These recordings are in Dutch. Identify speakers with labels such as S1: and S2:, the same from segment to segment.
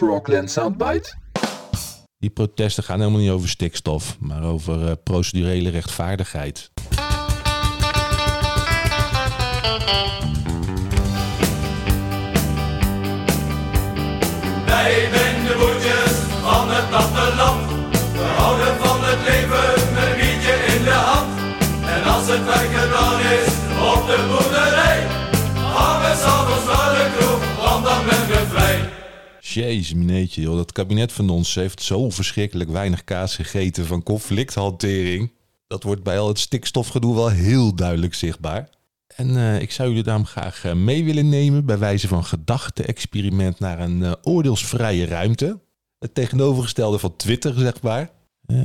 S1: Frogland Soundbite?
S2: Die protesten gaan helemaal niet over stikstof, maar over uh, procedurele rechtvaardigheid.
S3: Wij zijn de boertjes van het platteland. We houden van het leven met wietje in de hand. En als het werk gedaan is op de boerderij,
S2: Jezus, meneetje, joh. dat kabinet van ons heeft zo verschrikkelijk weinig kaas gegeten van conflicthantering. Dat wordt bij al het stikstofgedoe wel heel duidelijk zichtbaar. En uh, ik zou jullie daarom graag uh, mee willen nemen bij wijze van gedachte-experiment naar een uh, oordeelsvrije ruimte. Het tegenovergestelde van Twitter, zeg maar.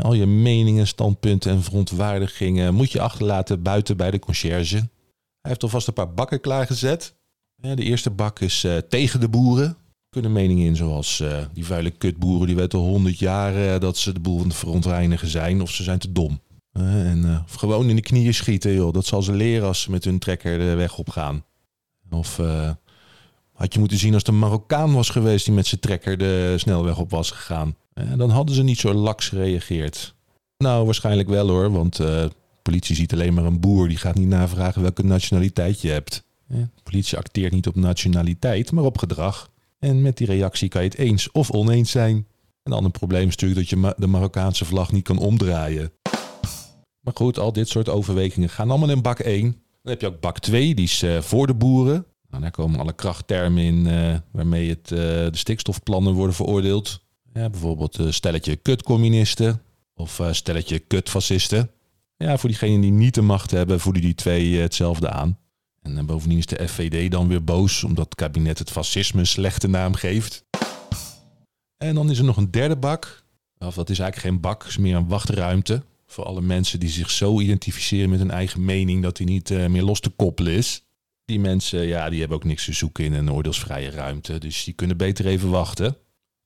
S2: al je meningen, standpunten en verontwaardigingen moet je achterlaten buiten bij de conciërge. Hij heeft alvast een paar bakken klaargezet. de eerste bak is tegen de boeren. Kunnen meningen in zoals die vuile kutboeren die weten al honderd jaar dat ze de boel aan het verontreinigen zijn of ze zijn te dom. Uh, en uh, gewoon in de knieën schieten, joh. Dat zal ze leren als ze met hun trekker de weg op gaan. Of had je moeten zien als de Marokkaan was geweest die met zijn trekker de snelweg op was gegaan. dan hadden ze niet zo laks gereageerd. Nou, waarschijnlijk wel hoor, want politie ziet alleen maar een boer. Die gaat niet navragen welke nationaliteit je hebt. De politie acteert niet op nationaliteit, maar op gedrag. En met die reactie kan je het eens of oneens zijn. Een ander probleem is natuurlijk dat je de Marokkaanse vlag niet kan omdraaien. Maar goed, al dit soort overwegingen gaan allemaal in bak 1. Dan heb je ook bak 2, die is uh, voor de boeren. Nou, daar komen alle krachttermen in uh, waarmee het, uh, de stikstofplannen worden veroordeeld. Ja, bijvoorbeeld stelletje kutcommunisten of stelletje kutfascisten. Ja, voor diegenen die niet de macht hebben, voelen die twee hetzelfde aan. En bovendien is de FVD dan weer boos omdat het kabinet het fascisme een slechte naam geeft. En dan is er nog een derde bak. Of dat is eigenlijk geen bak, het is meer een wachtruimte. Voor alle mensen die zich zo identificeren met hun eigen mening dat die niet uh, meer los te koppelen is. Die mensen, ja, die hebben ook niks te zoeken in een oordeelsvrije ruimte. Dus die kunnen beter even wachten.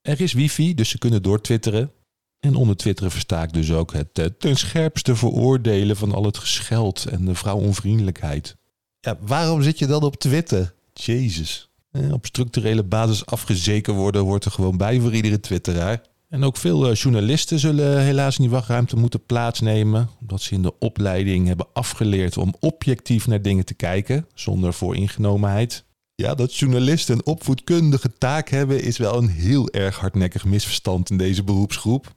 S2: Er is wifi, dus ze kunnen doortwitteren. En onder twitteren versta ik dus ook het uh, ten scherpste veroordelen van al het gescheld en de vrouwonvriendelijkheid. Ja, waarom zit je dan op Twitter? Jezus. Eh, op structurele basis afgezeken worden wordt er gewoon bij voor iedere twitteraar. En ook veel eh, journalisten zullen helaas in die wachtruimte moeten plaatsnemen, omdat ze in de opleiding hebben afgeleerd om objectief naar dingen te kijken, zonder vooringenomenheid. Ja, dat journalisten een opvoedkundige taak hebben is wel een heel erg hardnekkig misverstand in deze beroepsgroep.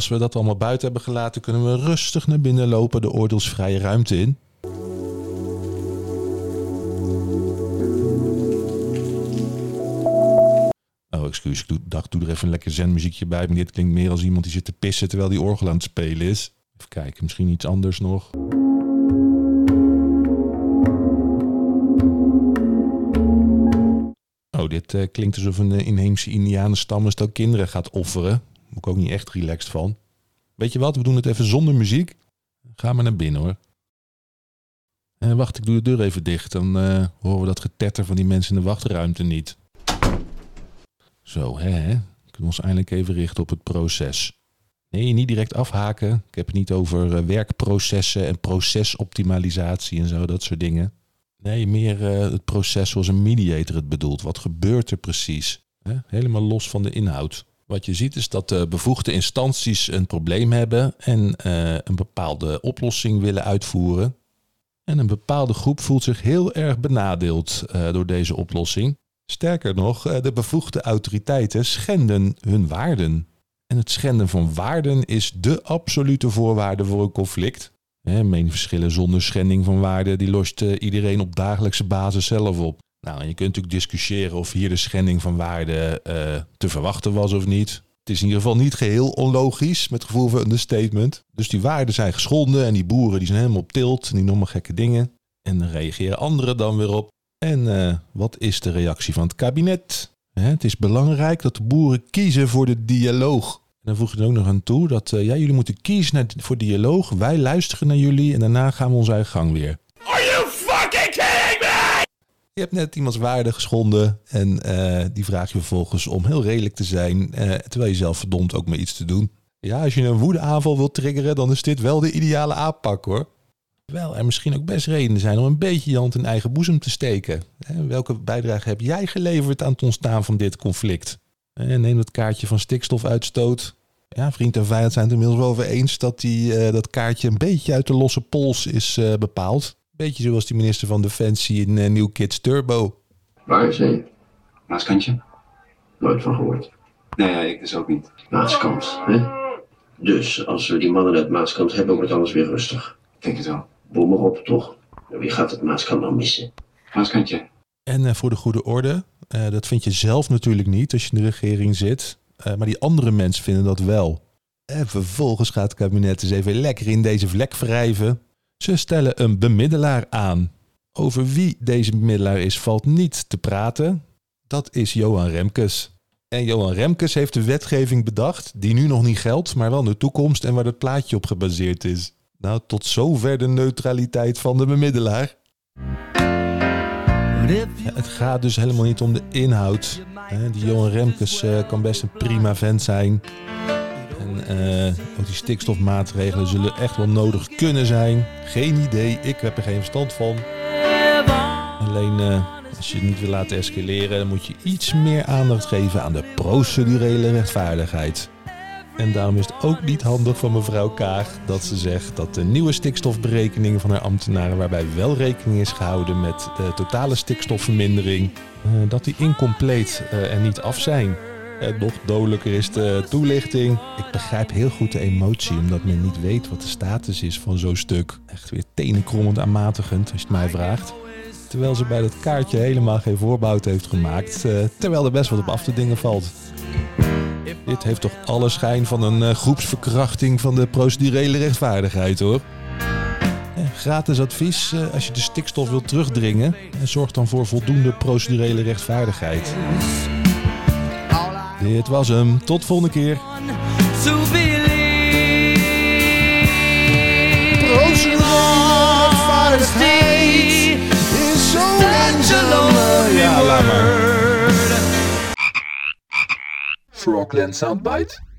S2: Als we dat allemaal buiten hebben gelaten, kunnen we rustig naar binnen lopen de oordeelsvrije ruimte in. Oh, excuus, ik dacht, doe er even een lekker zenmuziekje bij. Maar dit klinkt meer als iemand die zit te pissen terwijl die orgel aan het spelen is. Even kijken, misschien iets anders nog. Oh, dit uh, klinkt alsof een uh, inheemse indianenstam stel kinderen gaat offeren. Moet ik ook niet echt relaxed van. Weet je wat, we doen het even zonder muziek. Ga maar naar binnen hoor. En wacht, ik doe de deur even dicht. Dan uh, horen we dat getetter van die mensen in de wachtruimte niet. Zo, hè. Kunnen we ons eindelijk even richten op het proces. Nee, niet direct afhaken. Ik heb het niet over uh, werkprocessen en procesoptimalisatie en zo, dat soort dingen. Nee, meer het proces zoals een mediator het bedoelt. Wat gebeurt er precies? Helemaal los van de inhoud. Wat je ziet is dat de bevoegde instanties een probleem hebben en uh, een bepaalde oplossing willen uitvoeren. En een bepaalde groep voelt zich heel erg benadeeld uh, door deze oplossing. Sterker nog, de bevoegde autoriteiten schenden hun waarden. En het schenden van waarden is de absolute voorwaarde voor een conflict. Meningsverschillen zonder schending van waarden, die lost iedereen op dagelijkse basis zelf op. Nou, je kunt natuurlijk discussiëren of hier de schending van waarden uh, te verwachten was of niet. Het is in ieder geval niet geheel onlogisch, met gevoel van understatement. Dus die waarden zijn geschonden en die boeren die zijn helemaal op tilt en die noemen gekke dingen. En dan reageren anderen dan weer op. En uh, wat is de reactie van het kabinet? het is belangrijk dat de boeren kiezen voor de dialoog. En dan voeg je er ook nog aan toe dat uh, ja, jullie moeten kiezen voor dialoog. Wij luisteren naar jullie en daarna gaan we onze eigen gang weer. Je hebt net iemands waarde geschonden en eh, die vraag je vervolgens om heel redelijk te zijn, eh, terwijl je zelf verdomd ook maar iets te doen. Ja, als je een woedeaanval wilt triggeren, dan is dit wel de ideale aanpak hoor. Terwijl er misschien ook best redenen zijn om een beetje je hand in eigen boezem te steken. Welke bijdrage heb jij geleverd aan het ontstaan van dit conflict? Eh, Neem het kaartje van stikstofuitstoot. Ja, vriend en vijand zijn het inmiddels wel over eens dat die, eh, dat kaartje een beetje uit de losse pols is bepaald. Beetje zoals die minister van Defensie in eh, New Kids Turbo.
S1: Waar is hij?
S4: Maaskantje?
S1: Nooit van gehoord.
S4: Nee, ja, ik dus ook niet.
S1: Maaskant, hè? Dus als we die mannen uit Maaskant hebben, wordt alles weer rustig.
S4: Ik denk het wel.
S1: Boem erop, toch? Wie gaat het Maaskant nou missen?
S4: Maaskantje?
S2: En eh, voor de goede orde, eh, dat vind je zelf natuurlijk niet als je in de regering zit. Eh, maar die andere mensen vinden dat wel. En vervolgens gaat het kabinet eens even lekker in deze vlek wrijven. Ze stellen een bemiddelaar aan. Over wie deze bemiddelaar is, valt niet te praten. Dat is Johan Remkes. En Johan Remkes heeft de wetgeving bedacht, die nu nog niet geldt, maar wel in de toekomst en waar het plaatje op gebaseerd is. Nou, tot zover de neutraliteit van de bemiddelaar. Het gaat dus helemaal niet om de inhoud. Die Johan Remkes eh, kan best een prima vent zijn. En eh, ook die stikstofmaatregelen zullen echt wel nodig kunnen zijn. Geen idee, ik heb er geen verstand van. Alleen eh, als je het niet wil laten escaleren, dan moet je iets meer aandacht geven aan de procedurele rechtvaardigheid. En daarom is het ook niet handig van mevrouw Kaag dat ze zegt dat de nieuwe stikstofberekeningen van haar ambtenaren, waarbij wel rekening is gehouden met de totale stikstofvermindering, eh, dat die incompleet en niet af zijn. En nog dodelijker is de toelichting. Ik begrijp heel goed de emotie, omdat men niet weet wat de status is van zo'n stuk. Echt weer tenenkrommend aanmatigend, als je het mij vraagt. Terwijl ze bij dat kaartje helemaal geen voorboud heeft gemaakt, eh, terwijl er best wat op af te dingen valt. Dit heeft toch alle schijn van een eh, groepsverkrachting van de procedurele rechtvaardigheid hoor. Eh, gratis advies eh, als je de stikstof wilt terugdringen. En zorg dan voor voldoende procedurele rechtvaardigheid. Dit was hem. Tot volgende keer.
S5: Frogland Soundbite.